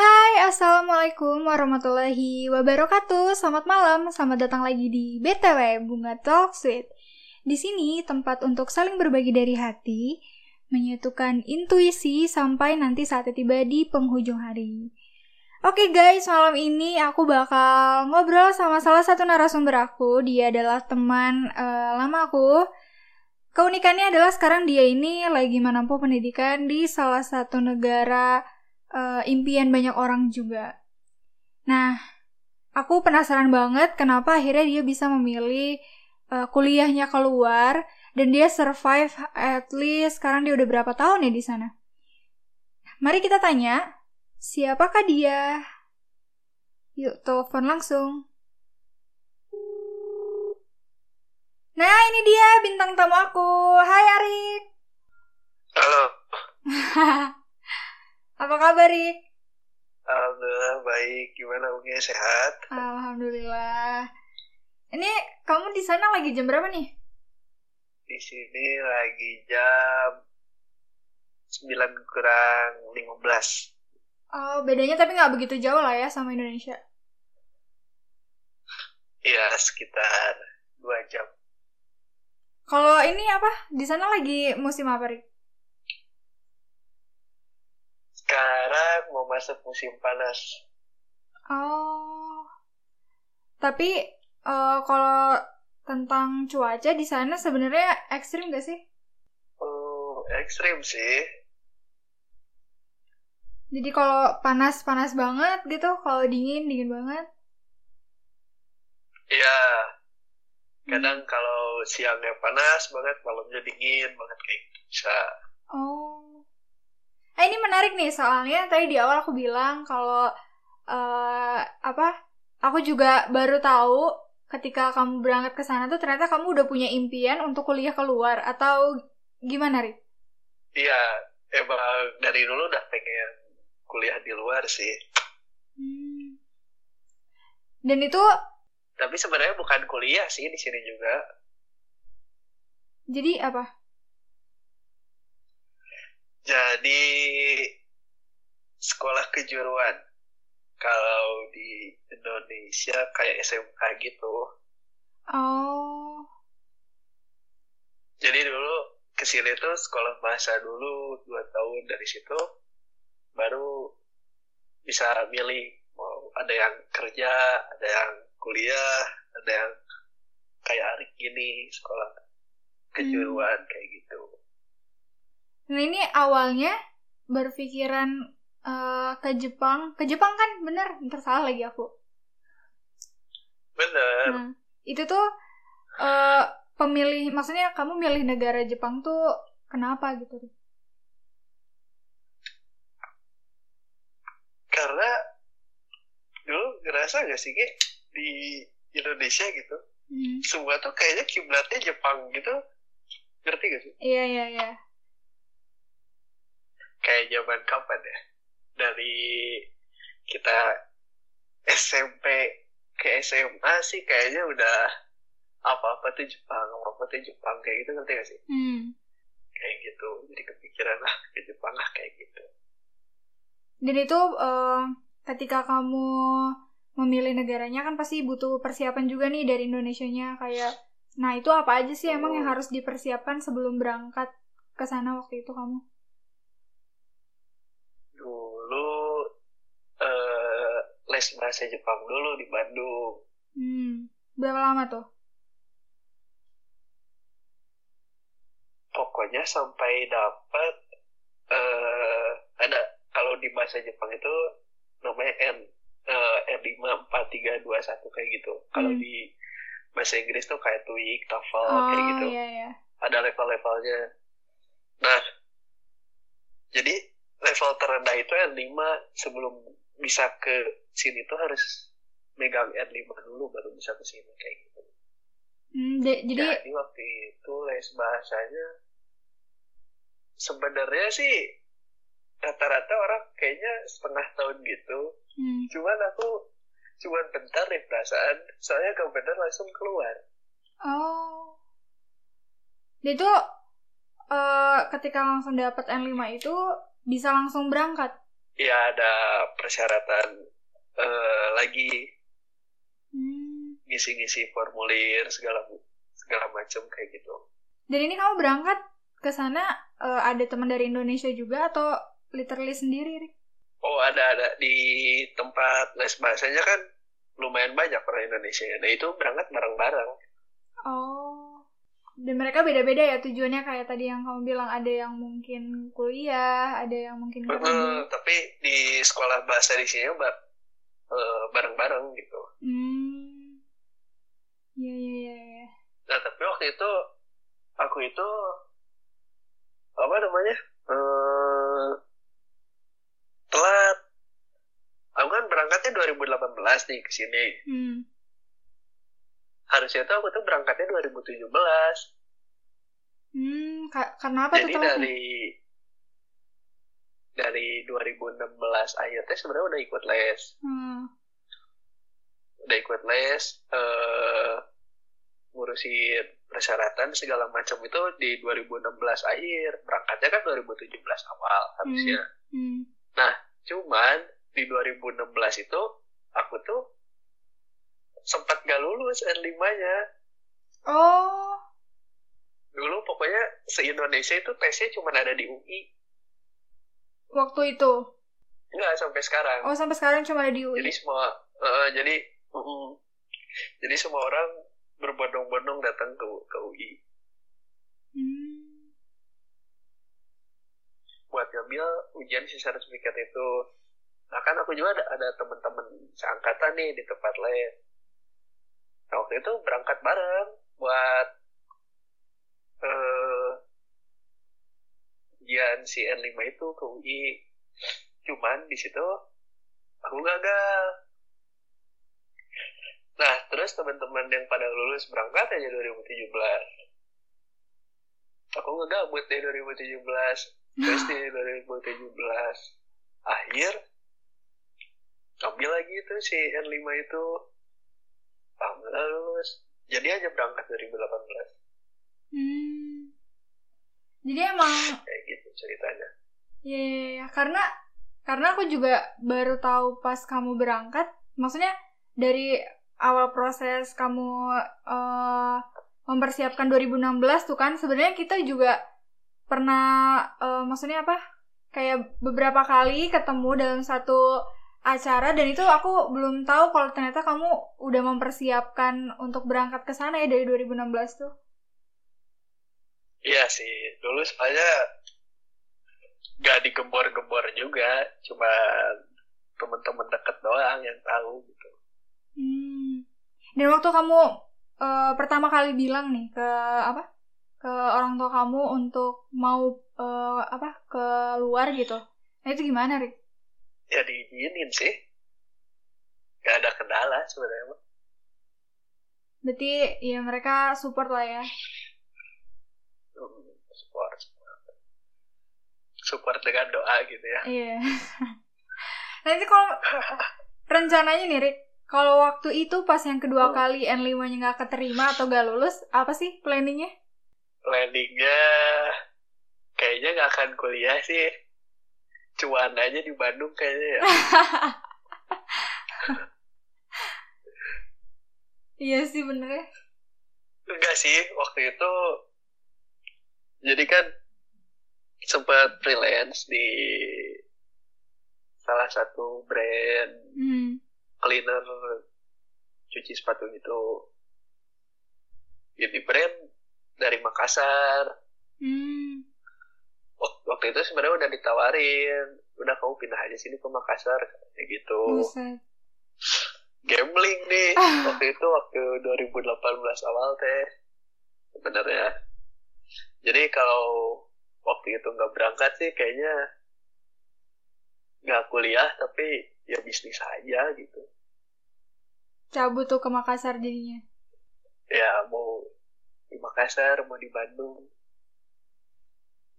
Hai, Assalamualaikum warahmatullahi wabarakatuh. Selamat malam, selamat datang lagi di BTW Bunga Talk Sweet. Di sini tempat untuk saling berbagi dari hati, menyatukan intuisi sampai nanti saatnya tiba di penghujung hari. Oke guys, malam ini aku bakal ngobrol sama salah satu narasumber aku. Dia adalah teman uh, lama aku. Keunikannya adalah sekarang dia ini lagi menempuh pendidikan di salah satu negara uh, impian banyak orang juga. Nah, aku penasaran banget kenapa akhirnya dia bisa memilih uh, kuliahnya keluar dan dia survive at least sekarang dia udah berapa tahun ya di sana. Mari kita tanya, siapakah dia? Yuk, telepon langsung. Nah, ini dia bintang tamu aku. Hai Arik. Halo. Apa kabar, Rik? Alhamdulillah baik. Gimana Ugi sehat? Alhamdulillah. Ini kamu di sana lagi jam berapa nih? Di sini lagi jam 9 kurang 15. Oh, bedanya tapi nggak begitu jauh lah ya sama Indonesia. Iya, sekitar 2 jam. Kalau ini apa? Di sana lagi musim apa, Rik? Sekarang mau masuk musim panas. Oh. Tapi uh, kalau tentang cuaca di sana sebenarnya ekstrim gak sih? Oh, ekstrim sih. Jadi kalau panas-panas banget gitu, kalau dingin dingin banget. Iya, kadang hmm. kalau siangnya panas banget malamnya dingin banget kayak gitu bisa oh eh ini menarik nih soalnya tadi di awal aku bilang kalau uh, apa aku juga baru tahu ketika kamu berangkat ke sana tuh ternyata kamu udah punya impian untuk kuliah keluar atau gimana ri? Iya emang dari dulu udah pengen kuliah di luar sih. Hmm. dan itu tapi sebenarnya bukan kuliah sih di sini juga. Jadi apa jadi sekolah kejuruan. Kalau di Indonesia kayak SMK gitu. Oh. Jadi dulu ke sini tuh sekolah bahasa dulu dua tahun dari situ baru bisa milih mau ada yang kerja ada yang kuliah ada yang kayak hari ini sekolah kejuruan hmm. kayak gitu nah ini awalnya berpikiran uh, ke Jepang. Ke Jepang kan? Bener ntar salah lagi aku. Bener. Nah, itu tuh uh, pemilih maksudnya kamu milih negara Jepang tuh kenapa gitu? Karena dulu ngerasa gak sih kayak di Indonesia gitu hmm. semua tuh kayaknya kiblatnya Jepang gitu. Ngerti gak sih? Iya iya iya kayak zaman kapan ya dari kita SMP ke SMA sih kayaknya udah apa-apa tuh Jepang apa-apa tuh Jepang kayak gitu ngerti gak sih hmm. kayak gitu jadi kepikiran lah ke Jepang lah kayak gitu dan itu uh, ketika kamu memilih negaranya kan pasti butuh persiapan juga nih dari Indonesia-nya kayak nah itu apa aja sih emang yang harus dipersiapkan sebelum berangkat ke sana waktu itu kamu? Dulu uh, les bahasa Jepang dulu di Bandung. Hmm, berapa lama tuh? Pokoknya sampai dapat uh, ada kalau di bahasa Jepang itu namanya N uh, R5 4 3 2 1 kayak gitu. Hmm. Kalau di bahasa Inggris tuh kayak TOEIC, TOEFL oh, kayak gitu. Iya, iya. Ada level-levelnya. Nah, jadi level terendah itu R5 sebelum bisa ke sini tuh harus megang R5 dulu baru bisa ke sini kayak gitu. Hmm, de- jadi jadi waktu itu les bahasanya sebenarnya sih rata-rata orang kayaknya setengah tahun gitu Hmm. Cuman aku cuman bentar nih perasaan, soalnya kalau bentar langsung keluar. Oh. Dia itu uh, ketika langsung dapat N5 itu bisa langsung berangkat. Ya ada persyaratan uh, lagi Hmm. ngisi-ngisi formulir segala segala macam kayak gitu. Dan ini kamu berangkat ke sana eh, ada teman dari Indonesia juga atau literally sendiri, Rik? Oh ada ada di tempat les bahasanya kan lumayan banyak orang Indonesia. Nah itu berangkat bareng-bareng. Oh. Dan mereka beda-beda ya tujuannya kayak tadi yang kamu bilang ada yang mungkin kuliah, ada yang mungkin kerja. tapi di sekolah bahasa di sini ba- eh, bareng-bareng gitu. Hmm. Iya, iya, iya, iya. Nah tapi waktu itu aku itu apa namanya eh telat. Aku kan berangkatnya 2018 nih ke sini. Hmm. Harusnya tuh aku tuh berangkatnya 2017. Hmm, ka- karena apa tuh Jadi dari dari 2016 akhirnya sebenarnya udah ikut les. Hmm. Udah ikut les eh ngurusin persyaratan segala macam itu di 2016 akhir. Berangkatnya kan 2017 awal harusnya. Hmm. Cuman di 2016 itu aku tuh sempat gak lulus N5-nya. Oh. Dulu pokoknya se-Indonesia itu tesnya cuma ada di UI. Waktu itu. Enggak sampai sekarang. Oh, sampai sekarang cuma ada di UI. Jadi semua eh, jadi mm, jadi semua orang berbondong-bondong datang ke ke UI Hmm. buat ngambil ujian sisa sertifikat itu. Nah kan aku juga ada, ada teman-teman seangkatan nih di tempat les. Nah waktu itu berangkat bareng buat eh ujian si N5 itu ke UI. Cuman di situ aku gagal. Nah, terus teman-teman yang pada lulus berangkat aja 2017. Aku ngegabut deh 2017. Terus di 2017 akhir ambil lagi itu si N5 itu alhamdulillah lulus. Jadi aja berangkat 2018 Hmm. Jadi emang kayak gitu ceritanya. ya ya, ya. karena karena aku juga baru tahu pas kamu berangkat, maksudnya dari awal proses kamu eh, mempersiapkan 2016 tuh kan sebenarnya kita juga pernah eh, maksudnya apa? Kayak beberapa kali ketemu dalam satu acara dan itu aku belum tahu kalau ternyata kamu udah mempersiapkan untuk berangkat ke sana ya dari 2016 tuh. Iya sih, dulu soalnya gak digembor-gembor juga, cuma teman-teman deket doang yang tahu gitu. Hmm. Dan waktu kamu eh, pertama kali bilang nih ke apa? Ke orang tua kamu untuk mau eh, apa? ke luar gitu. Nah, itu gimana, Rik? Ya diizinin sih. Gak ada kendala sebenarnya. Berarti ya mereka support lah ya. Hmm, support. Support dengan doa gitu ya. Iya. Nanti kalau rencananya nih, Rik, kalau waktu itu pas yang kedua Hmm. kali N5-nya nggak keterima atau gak lulus, apa sih planningnya? Planningnya kayaknya gak akan kuliah sih. Cuan aja di Bandung kayaknya ya. Iya sih bener ya. Enggak sih, waktu itu jadi kan sempat freelance di salah satu brand Hmm. cleaner cuci sepatu gitu. Ini brand dari Makassar. Hmm. Wak- Waktu itu sebenarnya udah ditawarin, udah kamu pindah aja sini ke Makassar kayak gitu. Buset. Gambling nih waktu itu waktu 2018 awal teh sebenarnya. Jadi kalau waktu itu nggak berangkat sih kayaknya nggak kuliah tapi ya bisnis aja gitu. Cabut tuh ke Makassar jadinya. Ya mau di Makassar mau di Bandung.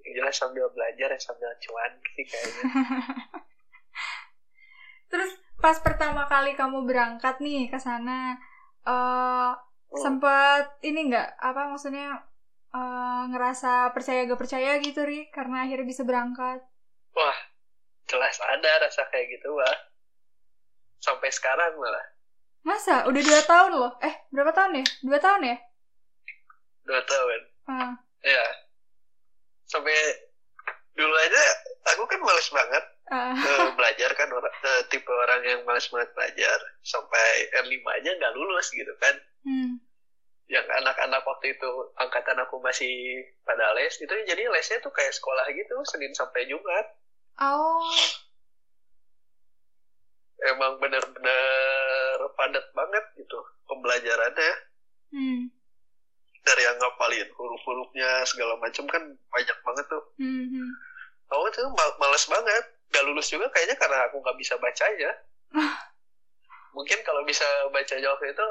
Jelas sambil belajar ya sambil cuan sih kayaknya. Terus pas pertama kali kamu berangkat nih ke sana, eh Hmm. sempet ini nggak apa maksudnya eh, ngerasa percaya gak percaya gitu ri karena akhirnya bisa berangkat. Wah jelas ada rasa kayak gitu mah sampai sekarang malah Masa? Udah dua tahun loh. Eh, berapa tahun ya? Dua tahun ya? dua tahun Ah. ya sampai dulu aja aku kan males banget Ah. eh, belajar kan orang eh, tipe orang yang males banget belajar sampai R5 aja nggak lulus gitu kan Hmm. yang anak-anak waktu itu angkatan aku masih pada les itu jadi lesnya tuh kayak sekolah gitu Senin sampai Jumat Oh. emang bener-bener padat banget gitu pembelajarannya Hmm. Dari yang ngapalin huruf-hurufnya segala macam kan banyak banget tuh. Hmm. hmm. aku tuh mal- males banget. Gak lulus juga kayaknya karena aku nggak bisa bacanya. Mungkin kalau bisa bacanya waktu itu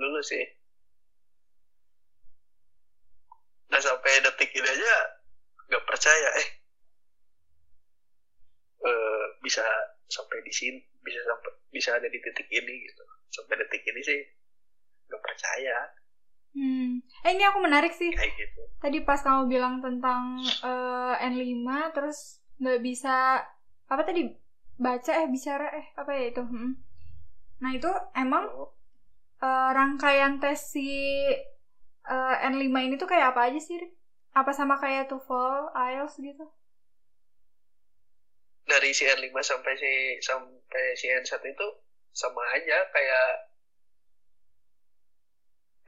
lulus sih. Nah sampai detik ini aja nggak percaya. Eh. Eh, bisa sampai di sini bisa sampai bisa ada di titik ini gitu. Sampai detik ini sih nggak percaya Hmm. Eh, ini aku menarik sih. kayak gitu Tadi pas kamu bilang tentang eh, N5, terus nggak bisa, apa tadi? Baca, eh, bicara, eh, apa ya itu? Hmm. Nah, itu emang eh, rangkaian tes si eh, N5 ini tuh kayak apa aja sih? Apa sama kayak TOEFL, IELTS gitu? dari si N5 sampai si sampai si N1 itu sama aja kayak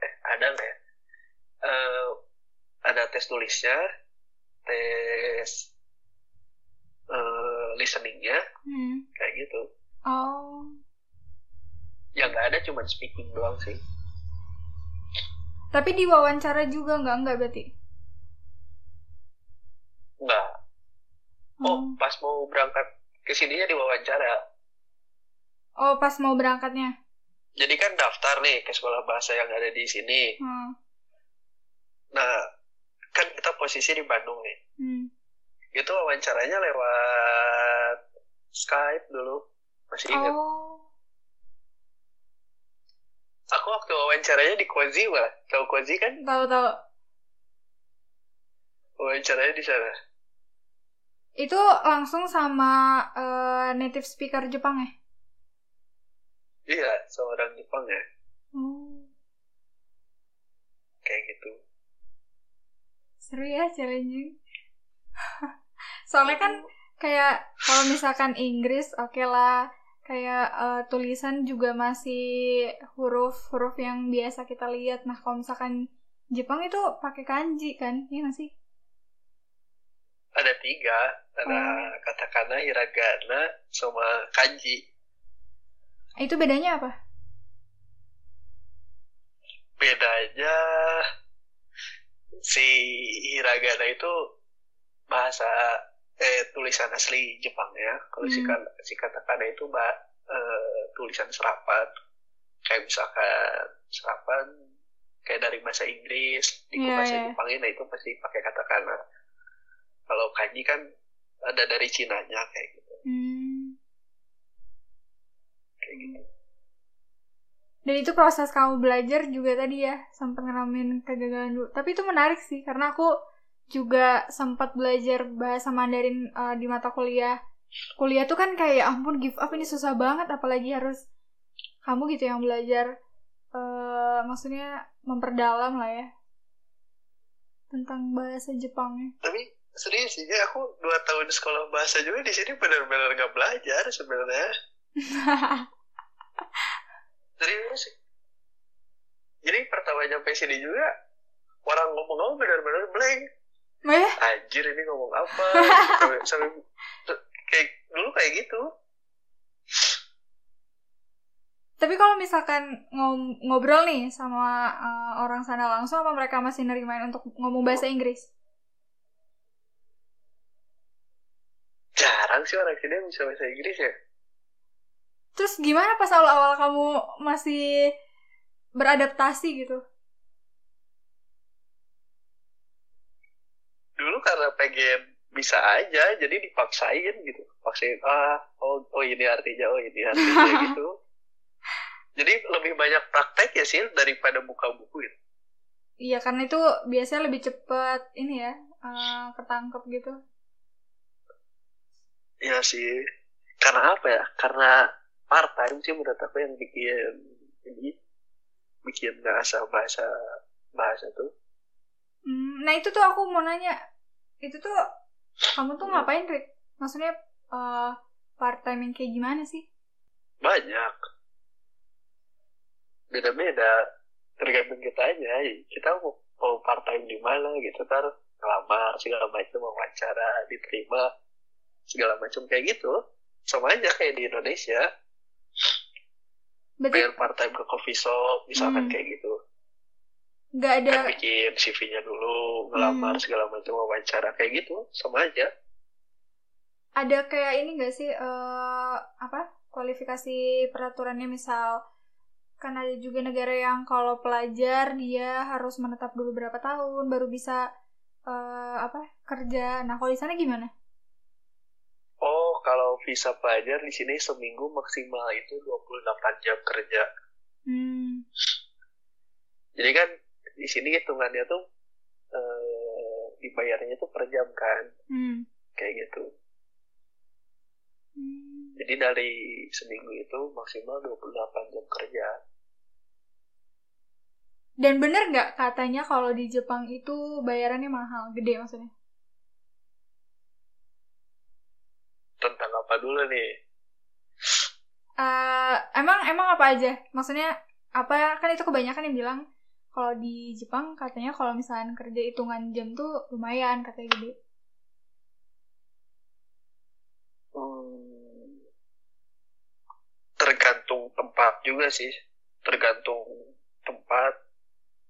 eh ada nggak ya Eh, ada tes tulisnya tes eh, listeningnya Hmm. kayak gitu Oh. yang nggak ada cuma speaking doang sih Tapi diwawancara juga nggak? Nggak berarti? nggak oh Hmm. pas mau berangkat ke sininya diwawancara Oh, pas mau berangkatnya? Jadi kan daftar nih ke sekolah bahasa yang ada di sini Hmm. nah kan kita posisi di Bandung nih Hmm. itu wawancaranya lewat Skype dulu masih ingat Oh. aku waktu wawancaranya di Kozi malah tahu Kozi kan Tahu-tahu. wawancaranya di sana Itu langsung sama eh, native speaker Jepang ya? Iya seorang Jepang ya Oh. kayak gitu Seru ya challenging. Soalnya kan kayak kalau misalkan Inggris oke lah kayak eh, tulisan juga masih huruf-huruf yang biasa kita lihat. Nah, kalau misalkan Jepang itu pakai kanji kan? Iya nggak sih? ada tiga ada Oh. katakana hiragana sama kanji Itu bedanya apa? bedanya si hiragana itu bahasa eh tulisan asli Jepang ya kalau si, Hmm. kan- si katakana itu mbak tulisan serapan kayak misalkan serapan kayak dari bahasa Inggris di Iya, bahasa iya. Jepangnya nah itu pasti pakai katakana kalau kanji kan ada dari Cinanya kayak gitu Hmm. Kayak gitu Dan itu proses kamu belajar juga tadi ya, sempat ngeramin kegagalan dulu. Tapi itu menarik sih, karena aku juga sempat belajar bahasa Mandarin eh, di mata kuliah. Kuliah tuh kan kayak, "Ya ampun give up ini susah banget, apalagi harus kamu gitu yang belajar, eh maksudnya memperdalam lah ya, tentang bahasa Jepangnya. tapi serius sih ya aku dua tahun sekolah bahasa juga di sini benar-benar nggak belajar sebenarnya serius sih. Jadi pertama nyampe sini juga orang ngomong-ngomong benar-benar blank. Oh ya? anjir ini ngomong apa? Sampai, sampai kayak dulu kayak gitu. Tapi kalau misalkan ngom- ngobrol nih sama eh, orang sana langsung, apa mereka masih nerimain untuk ngomong bahasa Inggris? jarang sih orang sini yang bisa bahasa Inggris ya Terus gimana pas awal-awal kamu masih beradaptasi gitu? dulu karena pengen bisa aja jadi dipaksain gitu. Paksain ah oh, oh ini artinya oh ini artinya gitu. Jadi lebih banyak praktek ya sih daripada buka buku ya Iya, karena itu biasanya lebih cepet ini ya, eh, ketangkep gitu. ya sih. Karena apa ya? Karena part time sih menurut aku yang bikin ini bikin nggak asal bahasa bahasa tuh. Hmm, nah itu tuh aku mau nanya, itu tuh kamu tuh ngapain, Rik? Maksudnya uh, part time yang kayak gimana sih? banyak. Beda-beda. Tergantung kita aja. Kita mau, mau part time di mana gitu ntar ngelamar segala macam wawancara diterima segala macam kayak gitu. Sama aja kayak di Indonesia Berarti bayar part time ke coffee shop misalkan Hmm. kayak gitu nggak ada, kan bikin CV-nya dulu ngelamar Hmm. segala macam wawancara kayak gitu sama aja ada kayak ini nggak sih, eh apa kualifikasi peraturannya misal kan ada juga negara yang kalau pelajar dia harus menetap dulu berapa tahun baru bisa eh apa kerja. Nah kalau di sana gimana? Kalau visa pelajar di sini seminggu maksimal itu 28 jam kerja Hmm. Jadi kan di sini hitungannya tuh eh, dibayarnya tuh per jam kan, Hmm. kayak gitu. Hmm. Jadi dari seminggu itu maksimal 28 jam kerja. Dan bener nggak katanya kalau di Jepang itu bayarannya mahal, gede maksudnya? Tentang apa dulu nih? Eh, emang emang apa aja? Maksudnya apa kan itu kebanyakan yang bilang kalau di Jepang katanya kalau misalnya kerja hitungan jam tuh lumayan katanya gede. Hmm, tergantung tempat juga sih. Tergantung tempat,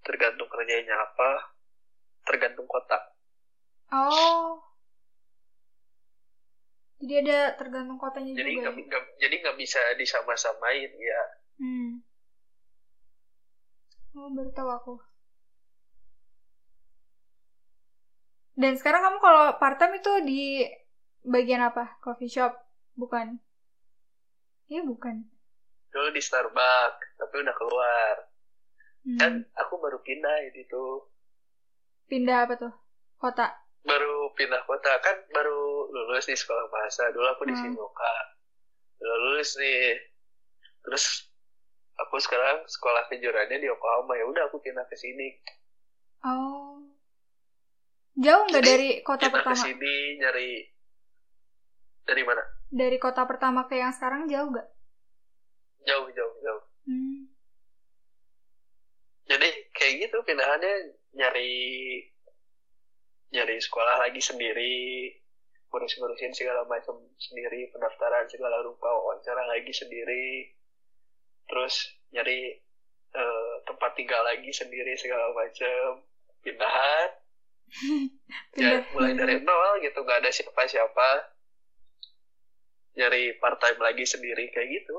tergantung kerjanya apa, tergantung kota. Oh. Jadi ada tergantung kotanya Jadi juga nggak ya? nggak- jadi nggak bisa disama-samain ya. Hmm. Oh, baru tahu aku. Dan sekarang kamu kalau part-time itu di bagian apa? Coffee shop? Bukan. Iya, bukan. Dulu di Starbucks, tapi udah keluar. kan Hmm. aku baru pindah ini tuh Pindah apa tuh? Kota. Baru pindah kota kan baru lulus di sekolah bahasa dulu aku di Hmm. Udah lulus nih terus aku sekarang sekolah kejuaraannya di Yokohama ya udah aku pindah ke sini Oh. Jauh nggak dari kota pindah ke pertama? sini nyari dari mana Dari kota pertama ke yang sekarang jauh nggak? jauh jauh jauh Hmm. jadi kayak gitu pindahannya nyari nyari sekolah lagi sendiri ngurus-ngurusin segala macam sendiri pendaftaran segala rupa wawancara lagi sendiri terus nyari eh, tempat tinggal lagi sendiri segala macam pindahan. Ya mulai dari nol gitu nggak ada siapa-siapa. Nyari part time lagi sendiri kayak gitu.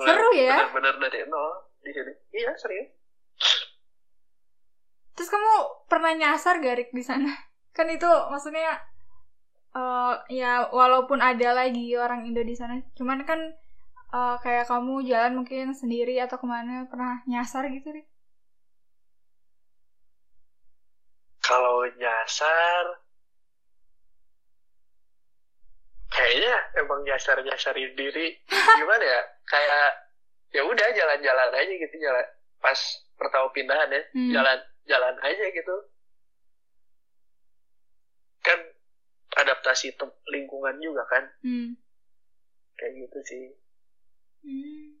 Seru ya? benar-benar dari nol di sini. Iya serius Terus kamu pernah nyasar gak Rik di sana? Kan itu maksudnya eh ya walaupun ada lagi orang Indo di sana, cuman kan eh, kayak kamu jalan mungkin sendiri atau ke mana pernah nyasar gitu Rik? kalau nyasar kayaknya emang nyasar nyasarin diri gimana ya kayak ya udah jalan-jalan aja gitu jalan pas pertama pindahan ya Hmm. jalan jalan aja gitu kan adaptasi lingkungan juga kan Hmm. kayak gitu sih Hmm.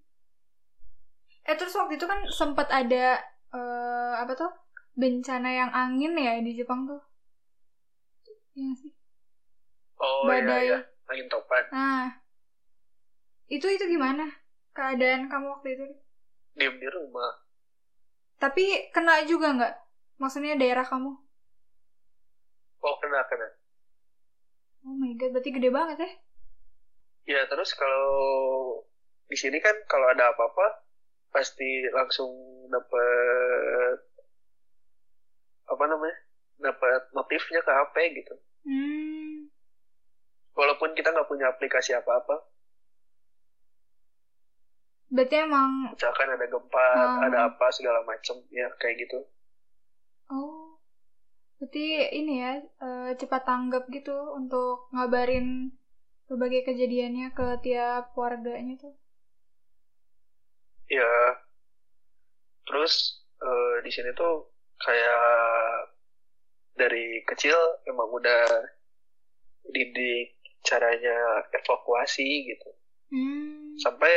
Eh terus waktu itu kan sempat ada eh apa tuh bencana yang angin ya di Jepang tuh? Iya sih. oh Badai. iya iya angin topan Nah, itu itu gimana keadaan kamu waktu itu? diem di rumah Tapi kena juga nggak? Maksudnya daerah kamu? oh kena kena Oh my god, berarti gede banget ya? Ya terus kalau di sini kan kalau ada apa-apa pasti langsung dapet apa namanya dapat notifnya ke HP gitu. Hmm. Walaupun kita nggak punya aplikasi apa-apa, Berarti emang misalkan ada gempa, Hmm. ada apa segala macem ya kayak gitu. oh. Berarti ini ya eh, cepat tanggap gitu untuk ngabarin berbagai kejadiannya ke tiap warganya tuh. ya terus eh, di sini tuh kayak dari kecil emang udah didik caranya evakuasi gitu Hmm. sampai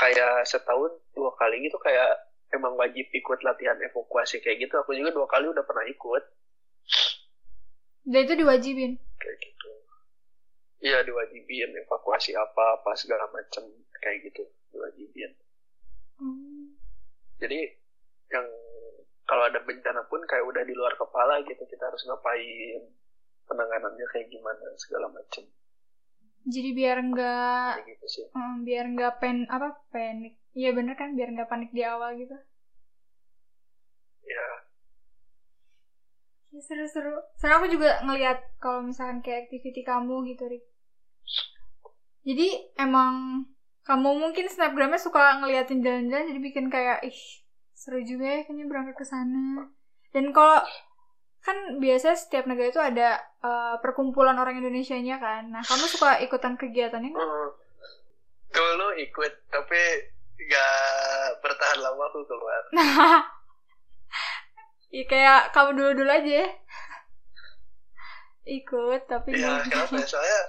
kayak setahun dua kali gitu kayak emang wajib ikut latihan evakuasi kayak gitu. Aku juga dua kali udah pernah ikut. Dan itu diwajibin. kayak gitu. Iya diwajibin evakuasi apa apa segala macem kayak gitu diwajibin. Hmm. jadi yang kalau ada bencana pun kayak udah di luar kepala gitu kita harus ngapain penanganannya kayak gimana segala macem Jadi biar nggak kayak gitu sih biar nggak pen apa panik. Iya bener kan biar nggak panik di awal gitu. ya Ya, seru-seru. Soalnya aku juga ngelihat kalau misalkan kayak activity kamu gitu, Rik. Jadi emang kamu mungkin snapgramnya suka ngeliatin jalan-jalan jadi bikin kayak ih seru juga ya kayaknya berangkat ke sana. Dan kalau kan biasanya setiap negara itu ada eh, perkumpulan orang Indonesia-nya kan. Nah, kamu suka ikutan kegiatannya nggak? Hmm. dulu ikut tapi gak bertahan lama aku keluar Iya kayak kamu dulu-dulu aja ya. Ikut tapi ya nggak- kenapa ya soalnya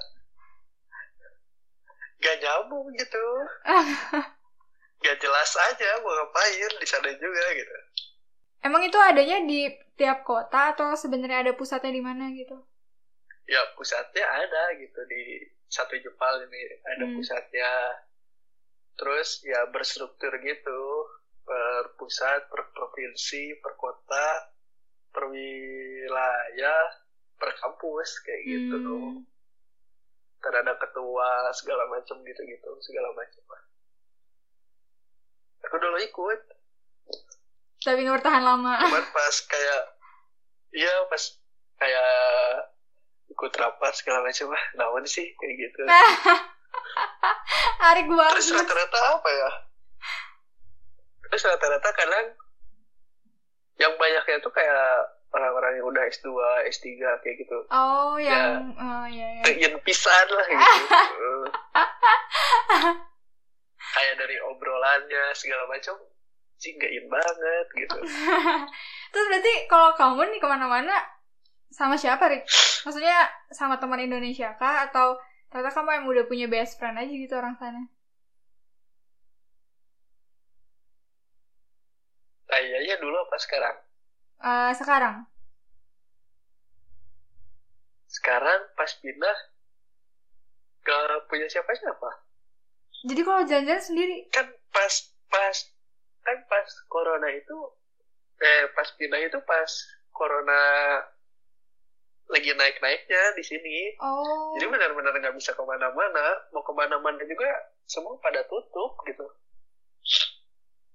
gak nyambung gitu gak jelas aja mau ngapain di sana juga gitu Emang itu adanya di tiap kota atau sebenarnya ada pusatnya di mana gitu? ya pusatnya ada gitu di satu Jepal ini ada Hmm. pusatnya terus ya berstruktur gitu per pusat per provinsi per kota per wilayah per kampus kayak gitu Hmm. kan ada ketua segala macam gitu gitu segala macam aku dulu ikut Tapi nggak bertahan lama. cuman pas kayak iya pas kayak ikut rapat segala macam ah nawan sih kayak gitu Arik banget. terus rata-rata apa ya terus rata-rata kadang yang banyaknya tuh kayak orang-orang yang udah S2, S3 kayak gitu Oh, yang oh ya ya. Tegin pisan lah gitu kayak dari obrolannya segala macam sih nggak in banget gitu Terus berarti kalau kamu nih ke mana-mana sama siapa, Rik? Maksudnya sama teman Indonesia kah? Atau ternyata kamu yang udah punya best friend aja gitu orang sana? kayaknya dulu apa sekarang Eh, sekarang? sekarang pas pindah gak punya siapa-siapa Jadi kalau jalan-jalan sendiri? kan pas pas kan pas corona itu eh pas pindah itu pas corona lagi naik-naiknya di sini Oh. jadi benar-benar nggak bisa ke mana-mana mau ke mana-mana juga semua pada tutup gitu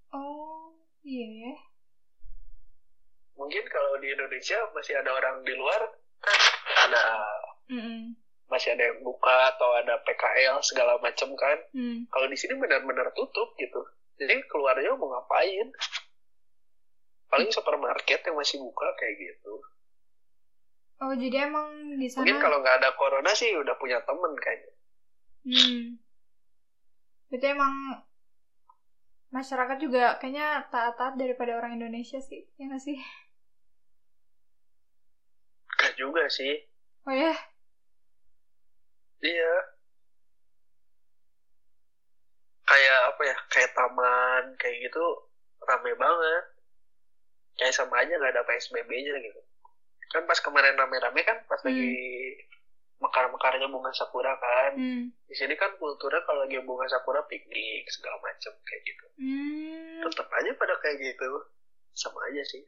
Oh, iya ya. mungkin kalau di Indonesia masih ada orang di luar kan ada Mm-mm. masih ada yang buka atau ada PKL segala macam kan Hmm. kalau di sini benar-benar tutup gitu jadi keluarnya mau ngapain? Paling supermarket yang masih buka kayak gitu. Oh, jadi emang di sana mungkin kalau nggak ada corona sih udah punya temen kayaknya. Hmm. Berarti emang masyarakat juga kayaknya taat-taat daripada orang Indonesia sih, ya nggak sih? Gak juga sih. Oh ya, iya kayak apa ya kayak taman kayak gitu rame banget kayak sama aja nggak ada PSBB-nya gitu kan pas kemarin rame-rame kan pas Hmm. lagi mekar-mekarnya bunga sakura kan hmm. di sini kan kulturnya kalau lagi bunga sakura piknik segala macem kayak gitu Hmm. tetap aja pada kayak gitu sama aja sih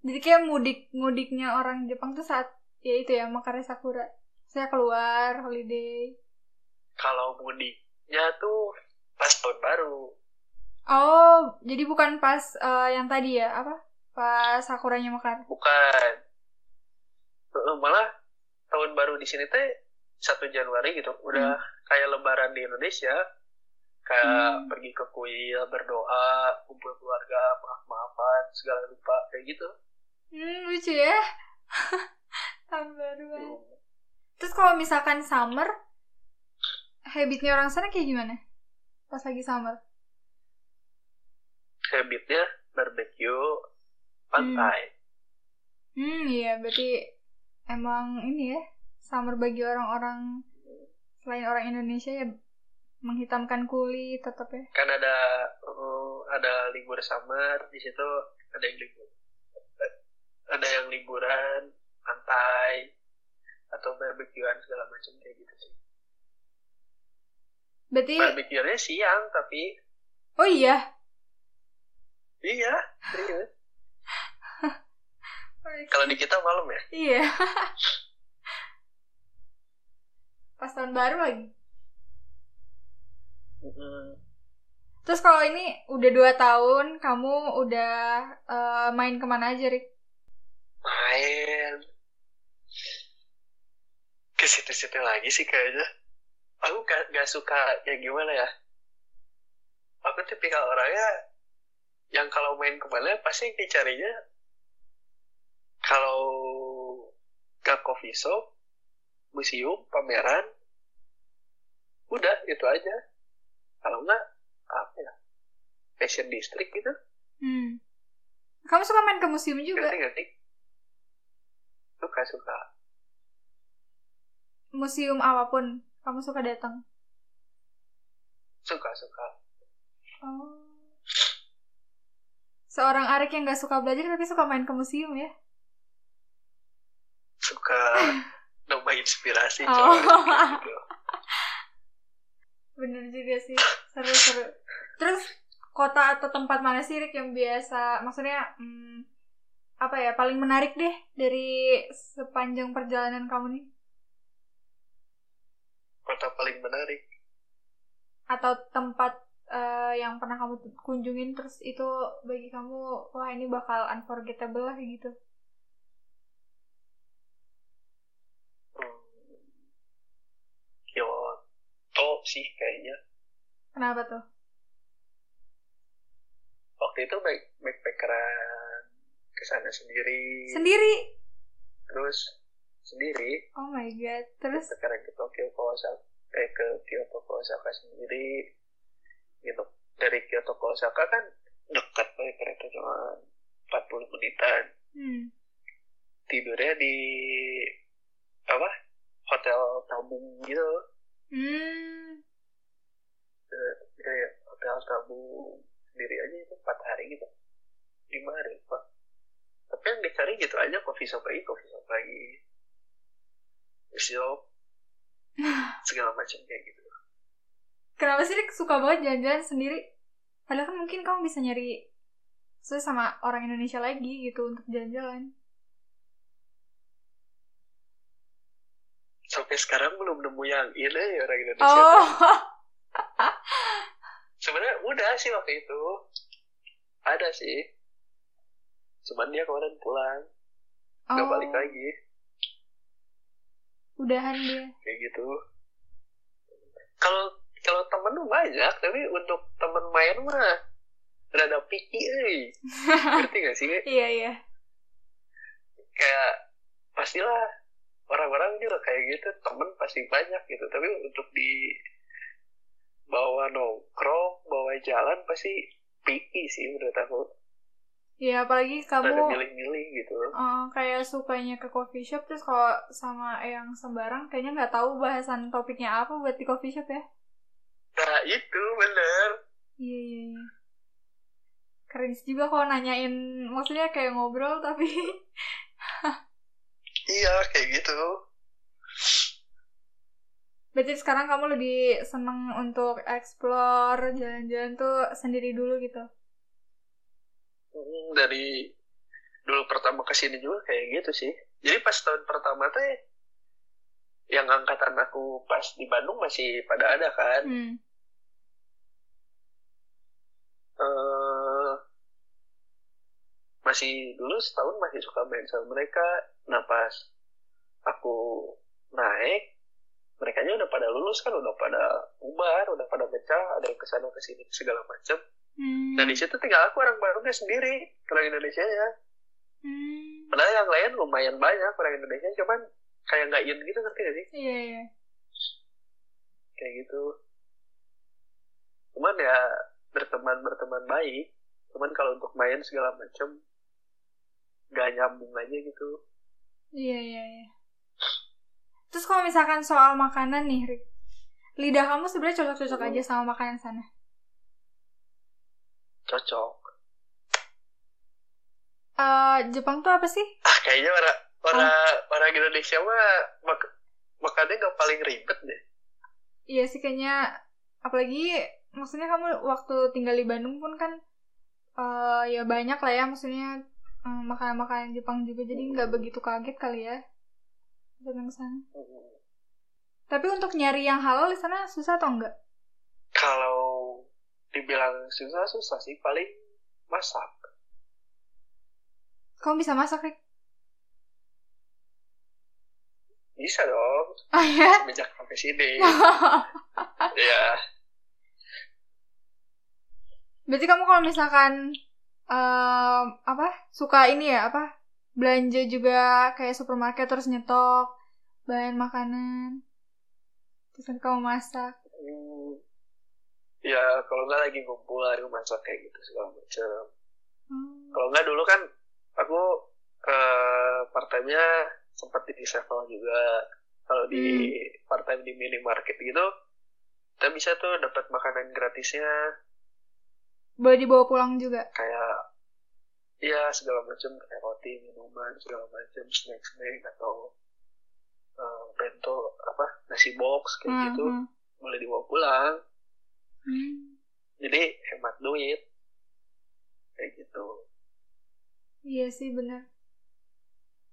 Jadi kayak mudik mudiknya orang Jepang tuh saat ya itu ya Makarya Sakura. Saya keluar holiday. kalau mudiknya tuh pas tahun baru Oh, jadi bukan pas eh, yang tadi ya apa? Pas Sakuranya mekar. bukan Heeh, malah tahun baru di sini teh satu Januari gitu udah kayak Lebaran di Indonesia kayak Hmm. pergi ke kuil berdoa kumpul keluarga maaf maafan segala rupa kayak gitu Hmm, lucu ya. tahun baru. Terus kalau misalkan summer, habitnya orang sana kayak gimana? Pas lagi summer. Habitnya barbecue, pantai. Hmm, iya berarti emang ini ya summer bagi orang-orang selain orang Indonesia ya menghitamkan kulit tetap ya. Kan ada uh, ada libur summer di situ ada yang libur ada yang liburan pantai atau barbekyuan segala macam kayak gitu sih. Berarti Barbekyuannya siang tapi Oh iya. iya serius. Kalau di kita malam ya. Iya. Pas tahun baru lagi. Mm, Terus kalau ini udah dua tahun, kamu udah eh, main ke mana aja, Rik? main ke situ-situ lagi sih kayaknya. Aku gak, gak suka kayak gimana ya. Aku tipikal orangnya yang kalau main ke mana pasti dicarinya kalau ke coffee shop, museum, pameran, udah itu aja. Kalau enggak, apa ya, fashion district gitu, Hmm. Kamu suka main ke museum juga? ngerti nggak sih? Suka-suka. Museum apa pun, kamu suka datang? Suka-suka. Oh. Seorang Arik yang gak suka belajar tapi suka main ke museum ya? Suka nambah inspirasi. Oh. gitu. Bener juga sih, seru-seru. Terus kota atau tempat mana sih Rik yang biasa, maksudnya hmm, apa ya paling menarik deh dari sepanjang perjalanan kamu nih? Kota paling menarik. Atau tempat eh, yang pernah kamu kunjungin terus itu bagi kamu wah ini bakal unforgettable lah gitu. Hmm. Kyoto sih kayaknya. Kenapa tuh? Waktu itu back backpackeran ke sana sendiri. Sendiri. Terus sendiri. Oh my god. Terus? Sekarang ke Tokyo ke Osaka eh ke Kyoto ke Osaka sendiri gitu. Dari Kyoto ke Osaka kan dekat pakai kereta cuma 40 menitan. Hmm. tidurnya di apa hotel tabung gitu. Hmm. kayak hotel tabung sendiri aja itu empat hari gitu. Lima hari pak. Tapi yang dicari gitu aja coffee shop lagi coffee shop lagi shop segala macam kayak gitu Kenapa sih Rik suka banget jalan-jalan sendiri? Padahal kan mungkin kamu bisa nyari sesuai sama orang Indonesia lagi gitu untuk jalan-jalan. sampai sekarang belum nemu yang ini ya orang Indonesia Oh. sebenarnya udah sih waktu itu ada sih cuman dia kemarin pulang nggak Oh. balik lagi Udahan dia. kayak gitu. Kalau kalau temen tuh banyak tapi untuk temen main mah rada picky eh. Ngerti gak sih Iya, iya. kayak pastilah orang-orang juga kayak gitu temen pasti banyak gitu. Tapi untuk di bawa nongkrong bawa jalan pasti picky sih menurut aku Iya, apalagi kamu milih-milih gitu eh, kayak sukanya ke coffee shop terus kalau sama yang sembarang kayaknya nggak tahu bahasan topiknya apa buat di coffee shop ya. nah itu bener Iya, iya, iya. Keren juga kalau nanyain, maksudnya kayak ngobrol tapi iya kayak gitu Berarti sekarang kamu lebih seneng untuk explore, jalan-jalan tuh sendiri dulu gitu. Hmm, dari dulu pertama ke sini juga kayak gitu sih. Jadi pas tahun pertama teh yang angkatan aku pas di Bandung masih pada ada kan? Hmm. eh masih dulu setahun masih suka main sama mereka. Nah pas aku naik mereka udah pada lulus kan udah pada bubar udah pada pecah ada yang ke sana ke sini segala macam Hmm. dan di situ tinggal aku orang Bandungnya sendiri orang Indonesia ya Hmm. padahal yang lain lumayan banyak orang Indonesia cuman kayak nggak in gitu ngerti gak sih Iya, iya. kayak gitu cuman ya berteman berteman baik cuman kalau untuk main segala macam nggak nyambung aja gitu Iya, iya, iya. Terus kalau misalkan soal makanan nih, Rik. Lidah kamu sebenarnya cocok-cocok Hmm. aja sama makanan sana. Cocok Eh, Jepang tuh apa sih? ah kayaknya orang orang orang Indonesia mah mak makannya nggak paling ribet deh Iya sih kayaknya apalagi maksudnya kamu waktu tinggal di Bandung pun kan eh ya banyak lah ya maksudnya eh, makanan-makanan Jepang juga jadi nggak begitu kaget kali ya datang sana. Tapi untuk nyari yang halal di sana susah atau enggak? kalau dibilang susah susah sih. Paling masak. Kamu bisa masak, Rik? bisa dong. Oh ya? sejak sampai sini. Ya Berarti kamu kalau misalkan em, apa suka ini ya apa belanja juga kayak supermarket terus nyetok bahan makanan terus kamu masak. hmm, ya kalau nggak lagi ngumpul aku masak kayak gitu segala macam. Hmm. kalau nggak dulu kan aku eh, part time-nya sempat di sevel juga. Kalau di part time di minimarket gitu kita bisa tuh dapat makanan gratisnya. Boleh dibawa pulang juga. kayak ya segala macam. Kayak roti minuman segala macam. Snack snack atau eh, bento apa nasi box kayak Hmm, gitu hmm. boleh dibawa pulang Hmm. jadi hemat duit kayak gitu Iya sih bener.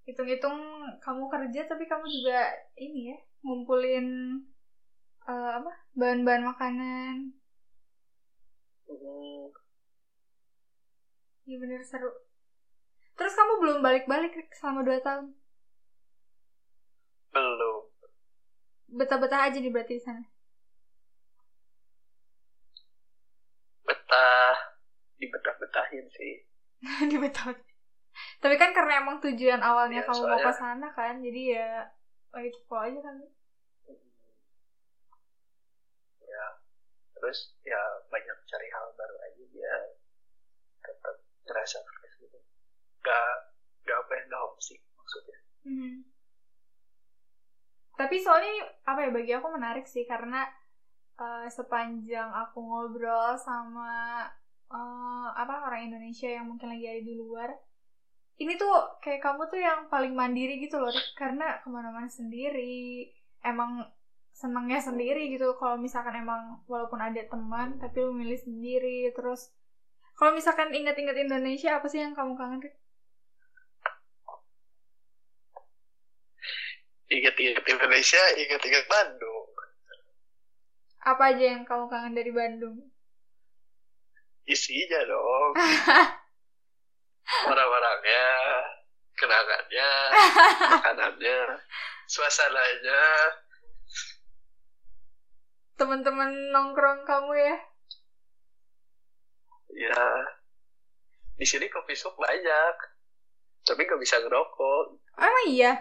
Hitung-hitung kamu kerja tapi kamu juga ini ya ngumpulin eh, apa bahan-bahan makanan. Hmm, Iya bener seru. Terus kamu belum balik-balik selama 2 tahun. belum Betah-betah aja nih berarti di sana. Dibetah-betahin sih di Betawi. Tapi kan karena emang tujuan awalnya Iya, kamu mau ke soalnya- sana kan, jadi ya lagi kepo aja kan. ya terus ya banyak cari hal baru aja biar tetap ngerasa fresh gitu gak gak apa ya gak homesick maksudnya Mhm. Tapi soalnya apa ya bagi aku menarik sih karena eh, sepanjang aku ngobrol sama eh, apa orang Indonesia yang mungkin lagi ada di luar, ini tuh kayak kamu tuh yang paling mandiri gitu loh, karena ke mana-mana sendiri, emang senengnya sendiri gitu. Kalau misalkan emang walaupun ada teman, tapi lu milih sendiri, terus kalau misalkan inget-inget Indonesia, apa sih yang kamu kangen, Rik? inget-inget Indonesia inget-inget Bandung Apa aja yang kamu kangen dari Bandung? Isinya dong. Orang-orangnya kenangannya makanannya suasananya. Teman-teman nongkrong kamu ya? Ya di sini kopi shop banyak tapi nggak bisa ngerokok. Oh, emang iya?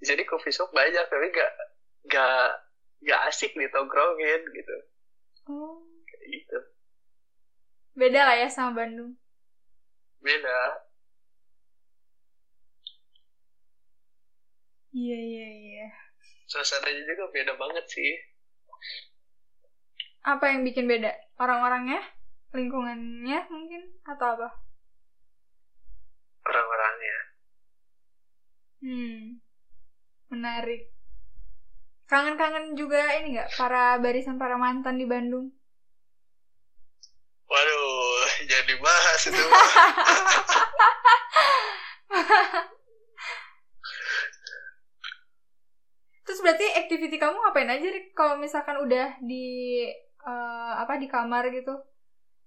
Di sini coffee shop banyak tapi nggak nggak nggak asik ditongkrongin gitu. Oh. kayak gitu beda lah ya sama Bandung. Beda. Iya iya iya. Suasananya juga beda banget sih. Apa yang bikin beda? Orang-orangnya? Lingkungannya mungkin? Atau apa? Orang-orangnya. Hmm. Menarik. Kangen-kangen juga ini nggak? Para barisan para mantan di Bandung waduh jadi bahas itu. Terus berarti activity kamu ngapain aja Rik, kalau misalkan udah di eh, apa di kamar gitu.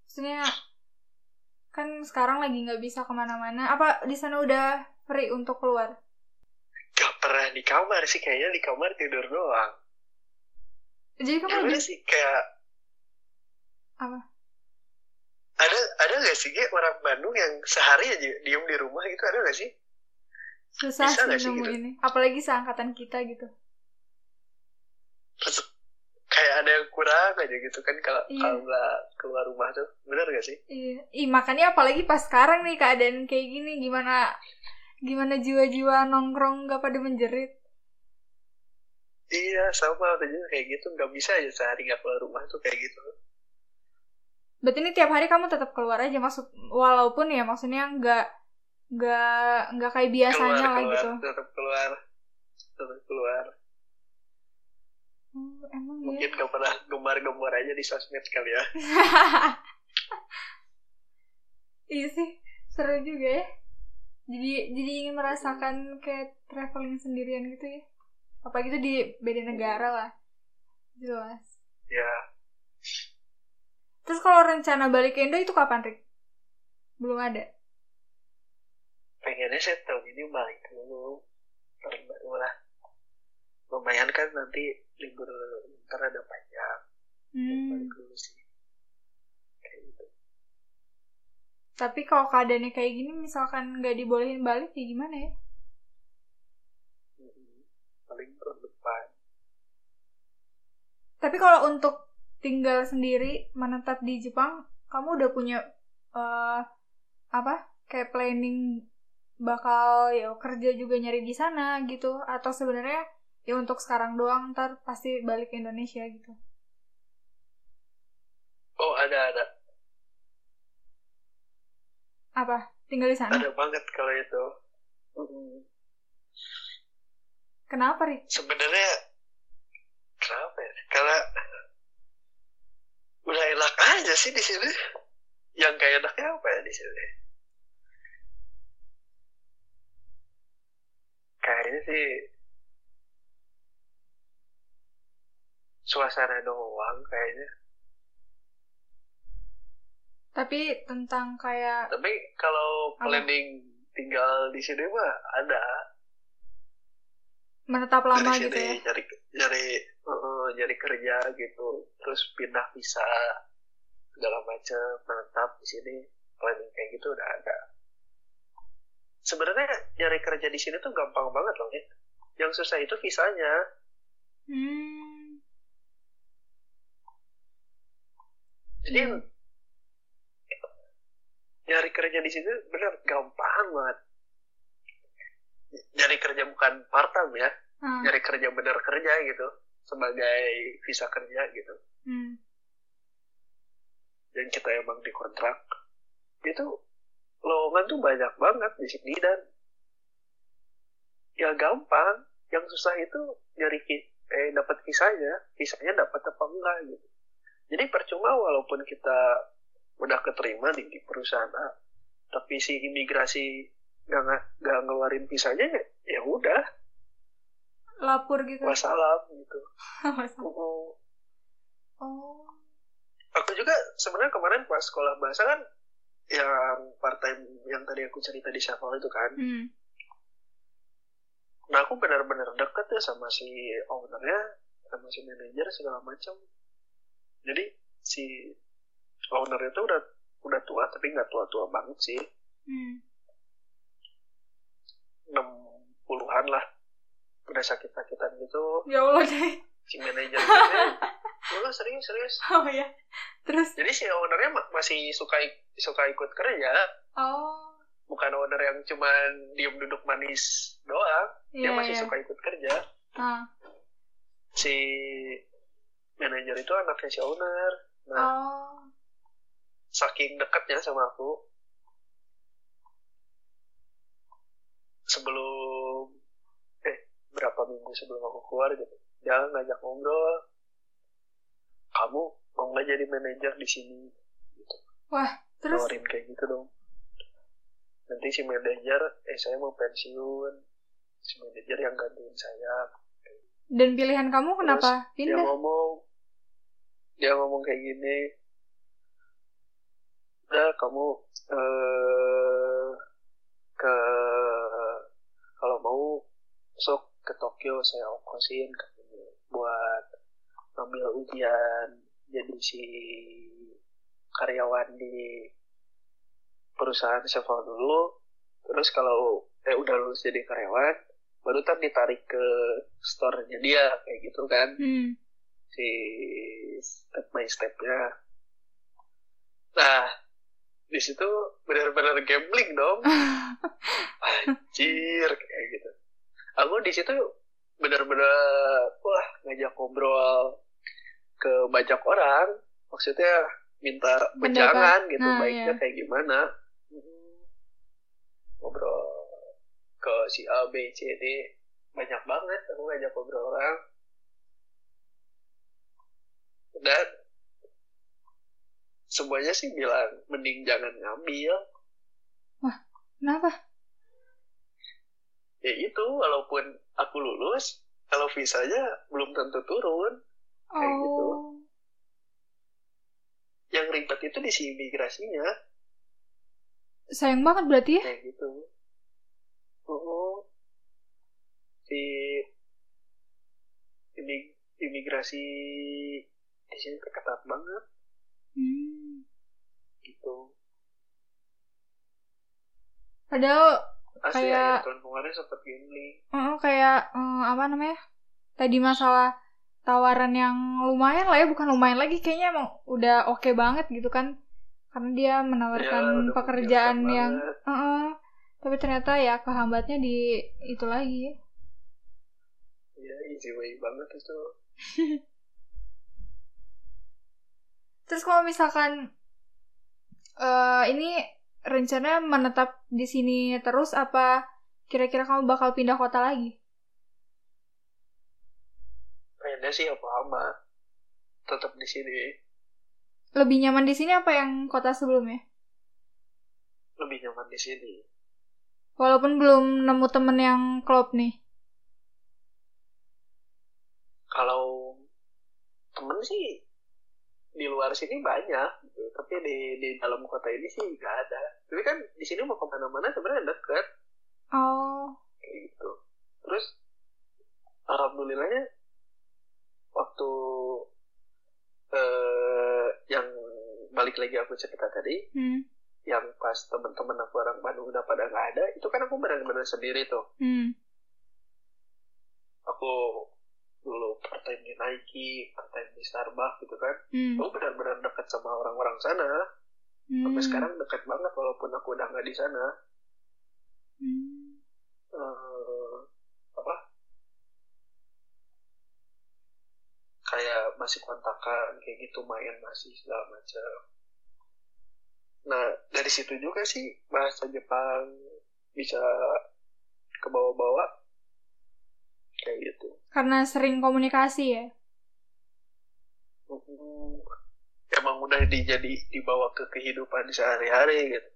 Maksudnya kan sekarang lagi nggak bisa ke mana-mana. Apa di sana udah free untuk keluar? Gak pernah di kamar sih kayaknya di kamar tidur doang. Jadi kamu lebih sih kayak apa ada ada gak sih kayak orang Bandung yang sehari aja diem di rumah gitu ada gak sih? Susah Bisa sih nggak nemu gitu? ini apalagi seangkatan kita gitu. Terus kayak ada yang kurang aja gitu kan kalau Iya. kalau nggak keluar rumah tuh. Bener gak sih? Iya. Ih, makanya apalagi pas sekarang nih keadaan kayak gini gimana gimana jiwa-jiwa nongkrong gak pada menjerit? Iya sama juga kayak gitu. Nggak bisa aja sehari nggak keluar rumah tuh kayak gitu berarti ini tiap hari kamu tetap keluar aja maksud walaupun ya maksudnya nggak nggak nggak kayak biasanya keluar lah keluar gitu. tetap keluar tetap keluar. Oh, emang ya? Mungkin gak pernah gembar-gembar aja di sosmed kali ya. Iya sih seru juga ya. Jadi jadi ingin merasakan kayak traveling sendirian gitu ya. Apa gitu di beda negara lah. Jelas. Ya terus kalau rencana balik ke Indo itu kapan Rik? Belum ada? Pengennya saya tahun ini balik dulu tahun baru lah. Lumayan kan nanti libur ntar ada panjang. Hmm. balik dulu sih. Kayak gitu. Tapi kalau keadaannya kayak gini misalkan nggak dibolehin balik ya gimana ya? Paling tahun depan. Tapi kalau untuk tinggal sendiri menetap di Jepang, kamu udah punya eh, apa? Kayak planning bakal ya kerja juga nyari di sana gitu atau sebenarnya ya untuk sekarang doang ntar pasti balik ke Indonesia gitu. oh ada ada Apa? Tinggal di sana? ada banget kalau itu. Kenapa, Rik? sebenarnya kenapa ya karena udah enak aja sih di sini. Yang kayak enaknya apa ya di sini? Kayaknya sih suasana doang kayaknya. Tapi tentang kayak tapi kalau Apa? planning tinggal di sini mah ada menetap lama dari gitu sini ya. nyari nyari uh, nyari kerja gitu terus pindah visa segala macam menetap di sini planning kayak gitu udah ada sebenarnya nyari kerja di sini tuh gampang banget loh ya yang susah itu visanya Hmm. jadi Hmm. nyari kerja di sini bener gampang banget nyari kerja bukan part time ya Ah, nyari kerja bener kerja gitu sebagai visa kerja gitu. Hmm. yang kita emang dikontrak. Itu lowongan tuh banyak banget di sini dan ya gampang. Yang susah itu nyari eh dapat visanya visanya dapat apa enggak gitu. Jadi percuma walaupun kita udah keterima di, di perusahaan A, tapi si imigrasi nggak nggak- ngeluarin visanya ya, udah Lapor gitu. wassalam gitu Oh. oh. aku juga sebenarnya kemarin pas sekolah bahasa kan yang part time yang tadi aku cerita di Shuffle itu kan Hmm. nah aku benar-benar deket ya sama si ownernya sama si manajer segala macam jadi si owner itu udah udah tua tapi nggak tua-tua banget sih Hmm. 60-an lah udah sakit-sakitan gitu Ya Allah deh. si manajer itu "Oh, serius serius Oh ya. Terus jadi si ownernya ma- masih suka suka ikut kerja oh. bukan owner yang cuman diem duduk manis doang dia Iya, masih iya. suka ikut kerja Ah. si manajer itu anaknya si owner nah Oh. saking dekatnya sama aku sebelum eh berapa minggu sebelum aku keluar gitu dia ngajak ngobrol. Kamu mau nggak jadi manajer di sini? Gitu. Terus? Nawarin kayak gitu dong. Nanti si manajer eh saya mau pensiun. Si manajer yang gantiin saya. Dan pilihan kamu kenapa? dia pindah? ngomong dia ngomong kayak gini. Udah kamu eh ke sok ke Tokyo saya ongkosin katanya buat ngambil ujian jadi si karyawan di perusahaan sevel dulu. Terus kalau eh udah lulus jadi karyawan baru ntar ditarik ke store-nya dia kayak gitu kan. Hmm. si step by stepnya. Nah di situ benar-benar gambling dong. Anjir kayak gitu aku di situ benar-benar wah ngajak ngobrol ke banyak orang. Maksudnya minta wejangan gitu Nah, baiknya iya. kayak gimana. Ngobrol ke si A B C D. Banyak banget aku ngajak ngobrol orang. Dan semuanya sih bilang mending jangan ngambil. Kenapa? Ya itu walaupun aku lulus kalau visanya belum tentu turun Kayak gitu. Oh. yang ribet itu di si imigrasinya Sayang banget berarti ya? kayak gitu oh si imi- imigrasi di sini tuh ketat banget Hmm. gitu Padahal asli Kayak- akhir tahun kemarin sempat gambling eh, kayak eh, apa namanya? Tadi masalah tawaran yang lumayan lah ya, bukan lumayan lagi kayaknya emang udah oke banget gitu kan. Karena dia Ya, menawarkan udah pekerjaan yang banget. eh, tapi ternyata ya kehambatnya di itu lagi ya. ya easy way banget itu Terus kalau misalkan eh ini rencana menetap di sini terus apa kira-kira kamu bakal pindah kota lagi? pengennya sih apa ama tetap di sini Lebih nyaman di sini apa yang kota sebelumnya? lebih nyaman di sini Walaupun belum nemu temen yang klop nih. kalau temen sih di luar sini banyak gitu. tapi di di dalam kota ini sih nggak ada. Tapi kan di sini mau ke mana-mana sebenarnya deket. Oh, kayak gitu. Terus alhamdulillahnya waktu eh yang balik lagi aku cerita tadi hmm, yang pas teman-teman aku orang Bandung udah pada nggak ada itu kan aku benar-benar sendiri tuh. Hmm, aku dulu part time di Nike part time di Starbucks gitu kan. Hmm. aku benar-benar dekat sama orang-orang sana. Hmm, sampai sekarang dekat banget walaupun aku udah nggak di sana. Hmm. eh apa? Kayak masih kontakan kayak gitu main masih segala macam. Nah dari situ juga sih bahasa Jepang bisa ke bawah-bawah kayak gitu. Karena sering komunikasi ya. Hmm, emang udah dijadi dibawa ke kehidupan sehari-hari gitu.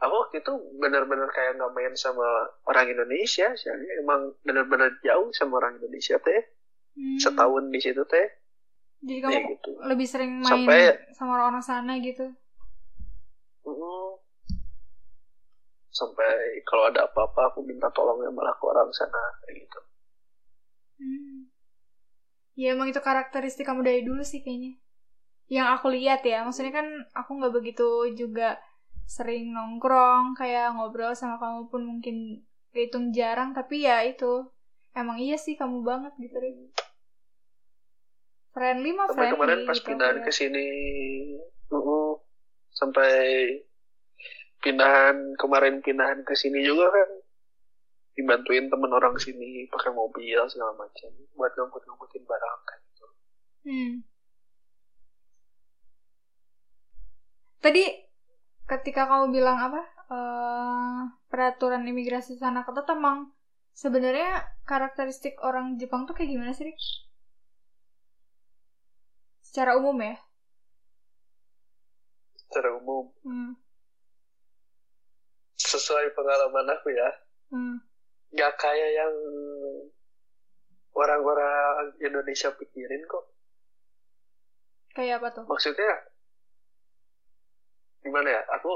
Aku waktu itu benar-benar kayak nggak main sama orang Indonesia soalnya emang benar-benar jauh sama orang Indonesia teh. Hmm. setahun di situ teh. Jadi kayak kamu gitu. lebih sering main Sampai- sama orang-orang sana gitu. Sampai kalau ada apa-apa aku minta tolongnya malah ke orang sana gitu. Hmm. Ya emang itu karakteristik kamu dari dulu sih kayaknya. Yang aku lihat ya, maksudnya kan aku nggak begitu juga sering nongkrong, kayak ngobrol sama kamu pun mungkin kehitung jarang, tapi ya itu emang iya sih kamu banget gitu Rik. Friendly mah sampai friendly kemarin pas gitu. pindahan ya. ke sini mm, sampai pindahan kemarin pindahan ke sini juga kan dibantuin temen orang sini pakai mobil segala macam buat ngangkut-ngangkutin barang kayak gitu Hmm. Tadi ketika kamu bilang apa eh, peraturan imigrasi sana ketat emang sebenarnya karakteristik orang Jepang tuh kayak gimana sih? Rik? Secara umum ya. secara umum Hmm. sesuai pengalaman aku ya Hmm. Nggak kayak yang orang-orang Indonesia pikirin kok Kayak apa tuh? maksudnya gimana ya aku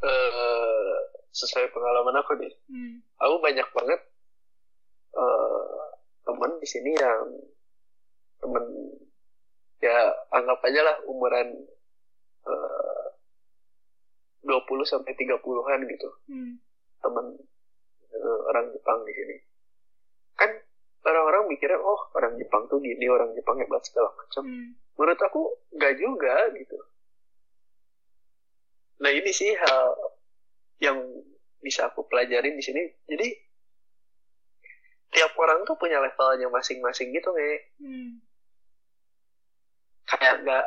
eh sesuai pengalaman aku nih Hmm. aku banyak banget eh teman di sini yang temen ya anggap aja lah umuran eh, 20 sampai 30-an gitu Hmm. teman orang Jepang di sini. Kan orang-orang mikirnya oh orang Jepang tuh gini orang Jepang hebat segala macam. Hmm. menurut aku nggak juga gitu. Nah ini sih hal yang bisa aku pelajarin di sini. Jadi tiap orang tuh punya levelnya masing-masing gitu nih Hmm. kayak nggak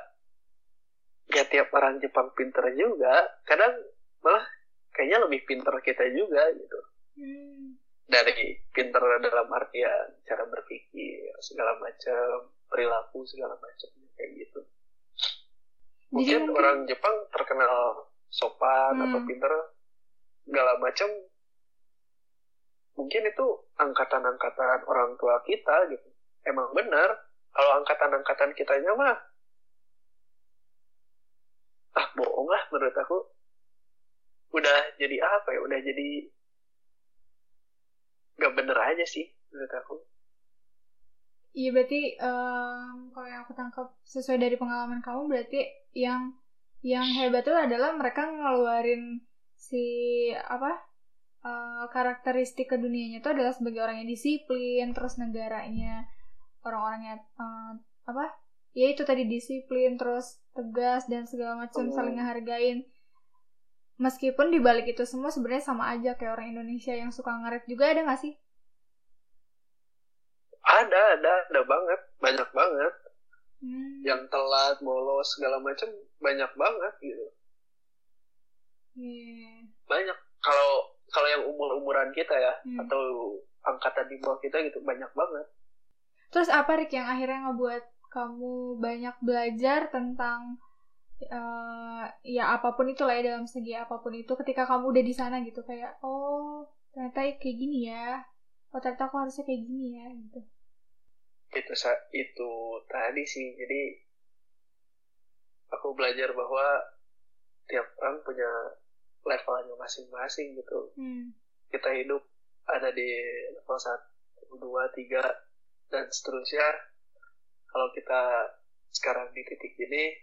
nggak tiap orang Jepang pinter juga kadang malah kayaknya lebih pinter kita juga gitu Hmm. dari pinter dalam artian cara berpikir segala macam perilaku segala macam kayak gitu mungkin, mungkin- orang Jepang terkenal sopan Hmm. atau pinter segala macam mungkin itu angkatan-angkatan orang tua kita gitu emang benar kalau angkatan-angkatan kitanya mah ah bohong lah menurut aku udah jadi apa ya udah jadi nggak bener aja sih menurut aku Iya berarti em, kalau yang aku tangkap sesuai dari pengalaman kamu berarti yang yang hebat itu adalah mereka ngeluarin si apa eh, karakteristik kedunianya itu adalah sebagai orang yang disiplin terus negaranya orang-orangnya eh, apa ya itu tadi disiplin terus tegas dan segala macam Oh. saling ngehargain meskipun di balik itu semua sebenarnya sama aja kayak orang Indonesia yang suka ngaret juga ada nggak sih ada ada ada banget banyak banget Hmm. yang telat bolos segala macam banyak banget gitu Iya. banyak kalau kalau yang umur umuran kita ya Hmm. atau angkatan di bawah kita gitu banyak banget Terus apa Rik yang akhirnya ngebuat kamu banyak belajar tentang eh, ya apa pun itu lah ya dalam segi apa pun itu ketika kamu udah di sana gitu kayak oh ternyata kayak gini ya. Oh ternyata aku harusnya kayak gini ya gitu. Itu itu tadi sih. Jadi aku belajar bahwa tiap orang punya levelnya masing-masing gitu. Hmm. kita hidup ada di level satu dua tiga dan seterusnya. Kalau kita sekarang di titik ini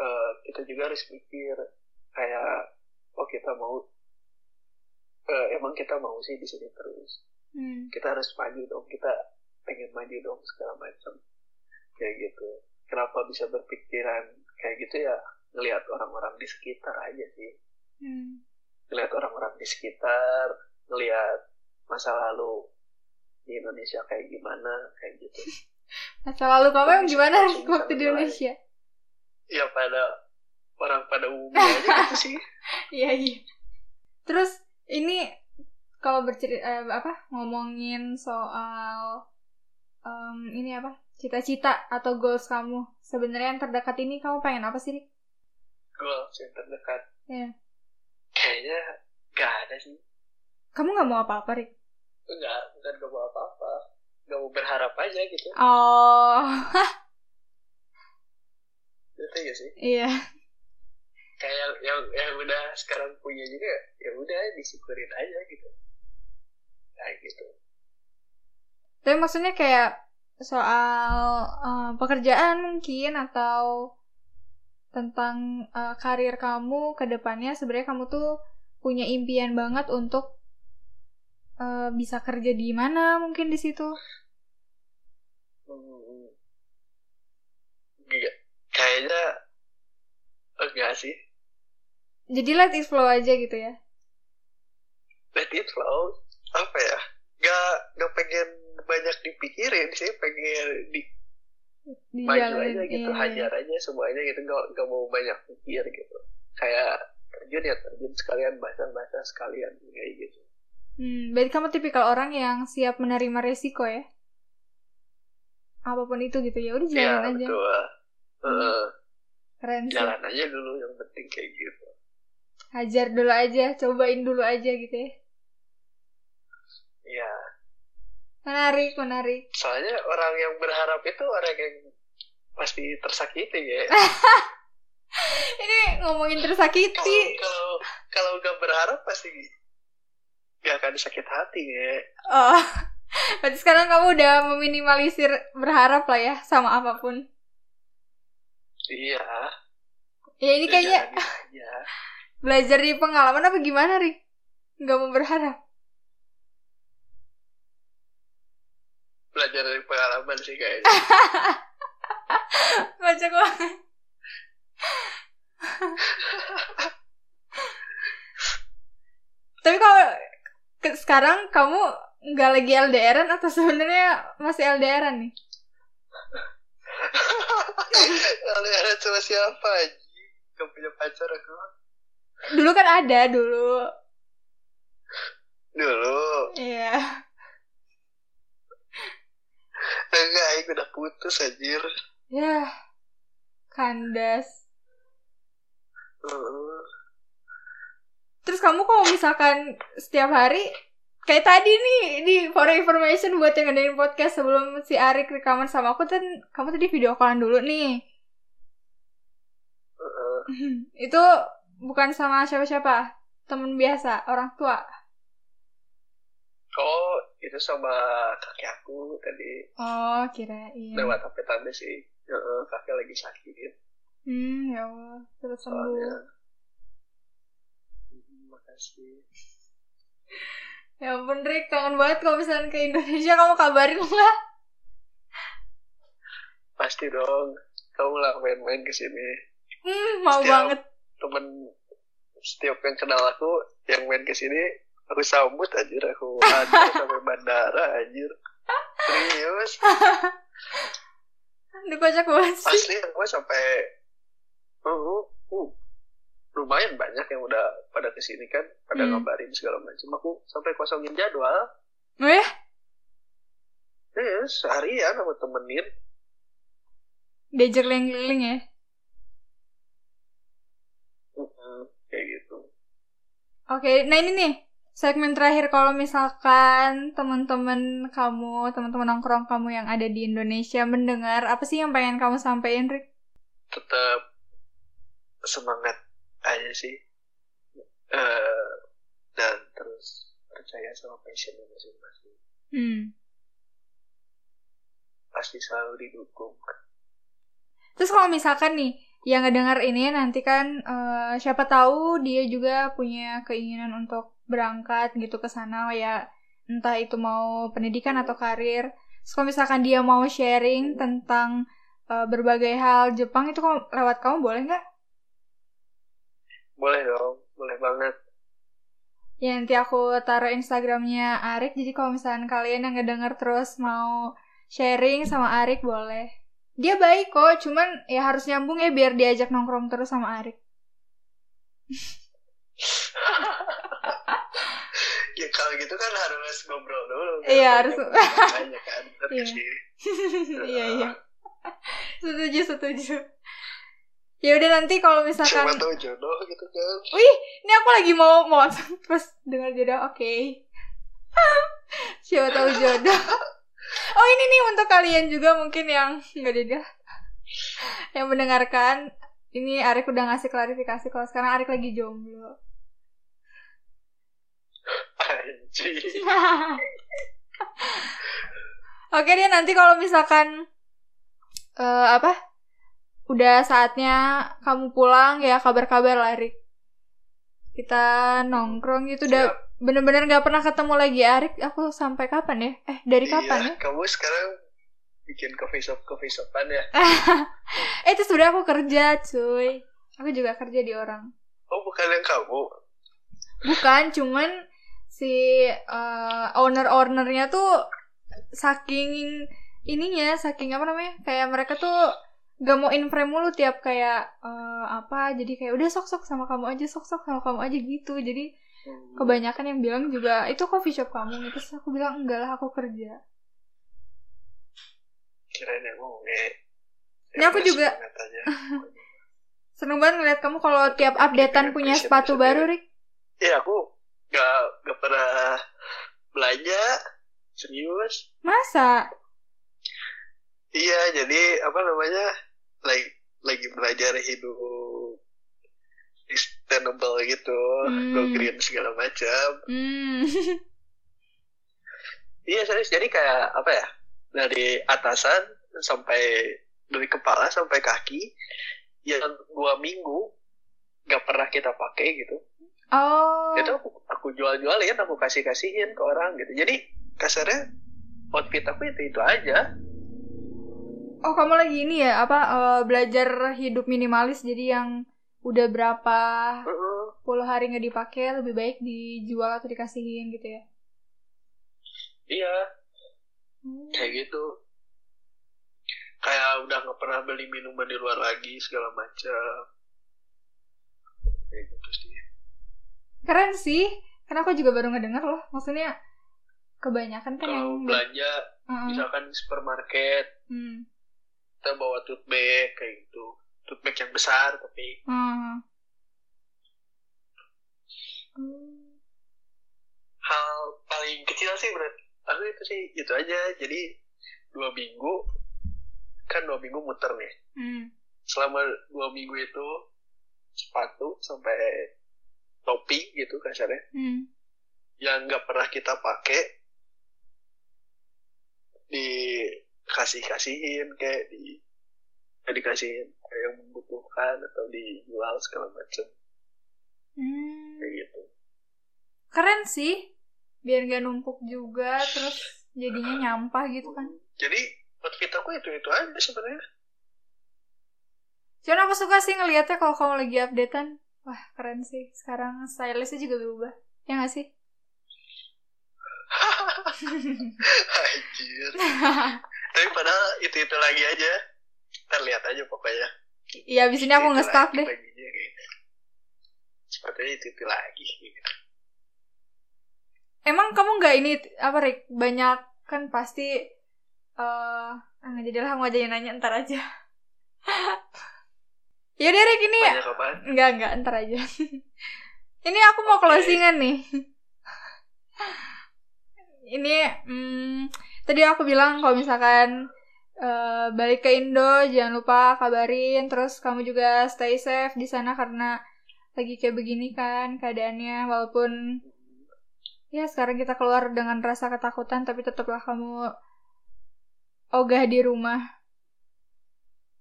eh, kita juga harus mikir kayak oh kita mau eh, emang kita mau sih di sini terus Hmm. kita harus maju dong kita pengen maju dong segala macam kayak gitu kenapa bisa berpikiran kayak gitu ya ngelihat orang-orang di sekitar aja sih Hmm. ngelihat orang-orang di sekitar ngelihat masa lalu di Indonesia kayak gimana kayak gitu masa lalu kamu yang gimana waktu di. Indonesia ya pada orang pada umumnya aja gitu sih. Iya iya. Terus ini kalau bercerita eh, apa ngomongin soal em, ini apa cita-cita atau goals kamu sebenarnya yang terdekat ini kamu pengen apa sih Rik? goals yang terdekat. Iya. kayaknya gak ada sih. Kamu nggak mau apa-apa Rik? enggak bukan gak mau apa-apa. Gak mau berharap aja gitu. Oh gitu ya sih. Iya. Kayak yang, yang yang udah sekarang punya juga ya udah disyukurin aja gitu. Kayak gitu. Tapi maksudnya kayak soal eh, pekerjaan mungkin atau tentang eh, karir kamu ke depannya sebenarnya kamu tuh punya impian banget untuk eh, bisa kerja di mana mungkin di situ? Hmm, Nggak- kayaknya enggak sih. Jadi let it flow aja gitu ya? Let it flow? Apa ya? Nggak nggak pengen banyak dipikirin sih pengen di maju aja gitu iya. hajar aja semuanya gitu nggak nggak mau banyak pikir gitu. Kayak terjun ya terjun sekalian bahasa-bahasa sekalian kayak gitu. Hmm, berarti kamu tipikal orang yang siap menerima resiko ya? Apa pun itu gitu ya, udah ya jalanin aja. betul Keren sih. jalan aja dulu yang penting kayak gitu Hajar dulu aja, cobain dulu aja gitu ya. ya Menarik, menarik. soalnya orang yang berharap itu orang yang pasti tersakiti ya Ini ngomongin tersakiti. kalau kalau nggak berharap pasti nggak akan sakit hati ya Oh. Berarti sekarang kamu udah meminimalisir berharap lah ya sama apa pun. Iya Ya ini kayaknya ya belajar di pengalaman apa gimana, Rik? Nggak mau berharap. belajar dari pengalaman sih kayaknya Baca banget. Tapi kalau sekarang kamu nggak lagi LDRan atau sebenarnya masih LDRan nih? LDR sama siapa aja gak punya pacar aku Dulu kan ada dulu. dulu Iya. enggak aku udah putus anjir Ya. Kandas. Terus kamu kalau misalkan setiap hari kayak tadi nih di for information buat yang ngadain podcast sebelum si Arik rekaman sama aku kan kamu tadi video callan dulu nih. Heeh. Itu bukan sama siapa-siapa, temen biasa, orang tua. oh itu sama kakek aku tadi Oh, kirain. lewat HP tante sih Heeh, kakek lagi sakit Hmm, ya Allah, terus soalnya sembuh. Hmm, makasih Ya ampun, Rick, kangen banget kalau misalnya ke Indonesia kamu kabarin lah. pasti dong kamu lah main-main ke sini Hmm, mau Setiap- banget. temen setiap yang kenal aku yang main ke sini aku sambut anjir aku ada sampai bandara anjir serius Aduh, kocak banget sih. asli aku sampai uh, uh, lumayan banyak yang udah pada ke sini kan pada Hmm. ngabarin segala macam. Aku sampai kosongin jadwal. Eh, eh seharian aku temenin diajak keliling-keliling ya. Kayak gitu. Oke, nah ini nih segmen terakhir. Kalau misalkan teman-teman kamu, teman-teman nongkrong kamu yang ada di Indonesia mendengar apa sih yang pengen kamu sampaikan, Rick? tetap semangat aja sih Eh, dan terus percaya sama passionnya masing-masing Hmm. pasti selalu didukung Terus kalau misalkan nih yang ngedengar ini nanti kan eh, siapa tahu dia juga punya keinginan untuk berangkat gitu ke sana ya entah itu mau pendidikan atau karir. Terus kalau misalkan dia mau sharing tentang eh, berbagai hal Jepang itu kok lewat kamu boleh nggak? Boleh dong boleh banget Ya nanti aku taruh Instagramnya Arik jadi kalau misalkan kalian yang ngedenger terus mau sharing sama Arik boleh. Dia baik kok, cuman ya harus nyambung ya biar diajak nongkrong terus sama Arik. ya kalau gitu kan harus ngobrol dulu kan? Iya, harus. Banyak kan Iya. iya iya. Setuju setuju. Ya udah nanti kalau siapa misalkan tahu jodoh gitu kan Wih, ini aku lagi mau mau terus dengar jodoh, oke. Siapa tahu jodoh. Oh ini nih untuk kalian juga mungkin yang nggak ada yang mendengarkan. Ini Arik udah ngasih klarifikasi kalau sekarang Arik lagi jomblo. anjing Oke dia nanti kalau misalkan eh apa udah saatnya kamu pulang ya kabar-kabar lah Arik. Kita nongkrong gitu udah bener-bener nggak pernah ketemu lagi Arik. Aku sampai kapan ya? Eh dari kapan ya? iya, kamu sekarang bikin coffee shop coffee shopan ya Eh itu sebenarnya aku kerja cuy. Aku juga kerja di orang. oh bukan yang kamu Bukan, cuman si eh, owner-ownernya tuh saking ininya, saking apa namanya? Kayak mereka tuh gak mau in frame mulu tiap kayak eh, apa jadi kayak udah sok-sok sama kamu aja sok-sok sama kamu aja gitu. Jadi kebanyakan yang bilang juga itu coffee shop kamu terus aku bilang enggak lah aku kerja. Kirain yang mau nge Ini aku juga. seneng banget ngeliat kamu kalau tiap updatean punya sepatu baru Rik. Iya aku gak gak pernah belanja serius. Masa? Iya jadi apa namanya lagi lagi belajar hidup sustainable gitu Hmm. go green segala macam. Hmm. Iya serius. Jadi kayak apa ya dari atasan sampai dari kepala sampai kaki yang dua minggu nggak pernah kita pakai gitu. Oh. itu aku, aku jual-jualin aku kasih-kasihin ke orang gitu. Jadi kasarnya outfit aku itu itu aja Oh, kamu lagi ini ya, apa eh, belajar hidup minimalis jadi yang udah berapa puluh hari nggak dipakai lebih baik dijual atau dikasihin gitu ya. iya kayak gitu kayak udah nggak pernah beli minuman di luar lagi segala macam kayak gitu sih Keren sih. Karena aku juga baru ngedenger loh. Maksudnya kebanyakan kan yang kalau belanja Heeh. misalkan di supermarket Hmm. Kita bawa tote bag kayak gitu tote bag yang besar tapi Hmm. Hal paling kecil sih berarti aku itu sih itu aja jadi dua minggu kan dua minggu muter nih Hmm. selama dua minggu itu sepatu sampai topi gitu kasarnya Hmm. yang nggak pernah kita pakai dikasih kasihin kayak di ya dikasihin kayak yang membutuhkan atau dijual segala macam Hmm. kayak gitu Keren sih. Biar gak numpuk juga terus jadinya nyampah gitu kan. jadi outfit aku itu itu aja sebenarnya Cuman aku suka sih ngeliatnya kalau kamu lagi updatean. Wah, keren sih. Sekarang stylistnya juga berubah. Ya gak sih? Anjir. Tapi padahal itu-itu lagi aja. Ntar lihat aja pokoknya. Iya, abis ini aku Itu nge-stop lagi deh. kayaknya. Sepertinya itu-itu lagi. gitu. Emang kamu nggak ini apa Rick? Banyak kan pasti eh ah, nggak jadilah aku aja yang nanya ntar aja. Yaudah Rick ini ya. Enggak, enggak, ntar aja. ini aku mau Oke. closingan nih. ini hmm, tadi aku bilang kalau misalkan eh, balik ke Indo jangan lupa kabarin. Terus kamu juga stay safe di sana karena lagi kayak begini kan keadaannya. Walaupun ya sekarang kita keluar dengan rasa ketakutan tapi tetaplah kamu ogah di rumah.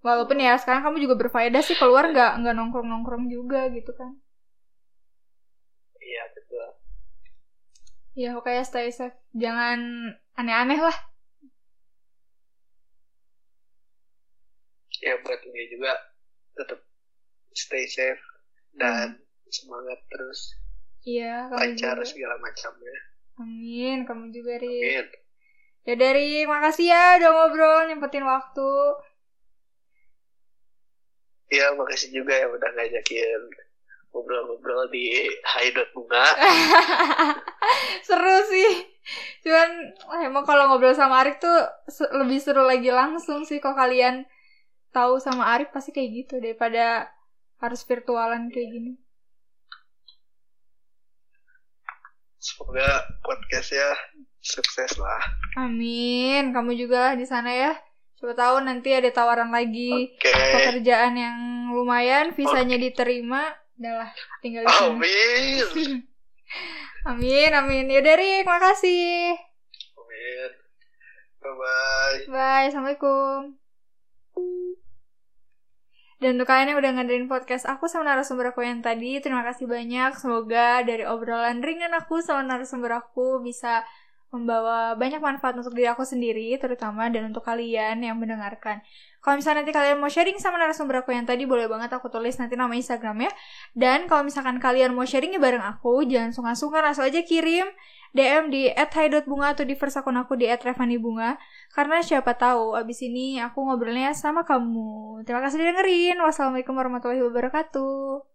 Walaupun ya sekarang kamu juga berfaedah sih keluar nggak nggak nongkrong nongkrong juga gitu kan. Iya, betul. ya pokoknya stay safe. Jangan aneh-aneh lah. Ya buat ini juga tetap stay safe dan semangat terus. Iya lancar juga. segala macamnya. amin kamu juga ri Amin. ya dari makasih ya udah ngobrol nyempetin waktu. Ya makasih juga ya udah ngajakin ngobrol-ngobrol di Haidot Bunga. seru sih. Cuman emang kalau ngobrol sama Arif tuh lebih seru lagi langsung sih kalau kalian tahu sama Arif pasti kayak gitu daripada harus virtualan kayak gini. Semoga podcastnya sukses lah. amin. Kamu juga lah di sana ya. Coba tahu nanti ada tawaran lagi. Oke. pekerjaan yang lumayan visanya diterima udahlah tinggal di sana Amin. amin amin ya dari makasih Amin. Bye bye. bye assalamualaikum dan untuk kalian yang udah ngadain podcast aku sama narasumber aku yang tadi, terima kasih banyak. Semoga dari obrolan ringan aku sama narasumber aku bisa membawa banyak manfaat untuk diri aku sendiri, terutama dan untuk kalian yang mendengarkan. Kalau misalnya nanti kalian mau sharing sama narasumber aku yang tadi, boleh banget aku tulis nanti nama Instagramnya. Dan kalau misalkan kalian mau sharingnya bareng aku, jangan sungkan-sungkan langsung aja kirim DM di @hai.bunga atau di first akun aku di @revanibunga. Karena siapa tahu abis ini aku ngobrolnya sama kamu. Terima kasih dengerin. Wassalamualaikum warahmatullahi wabarakatuh.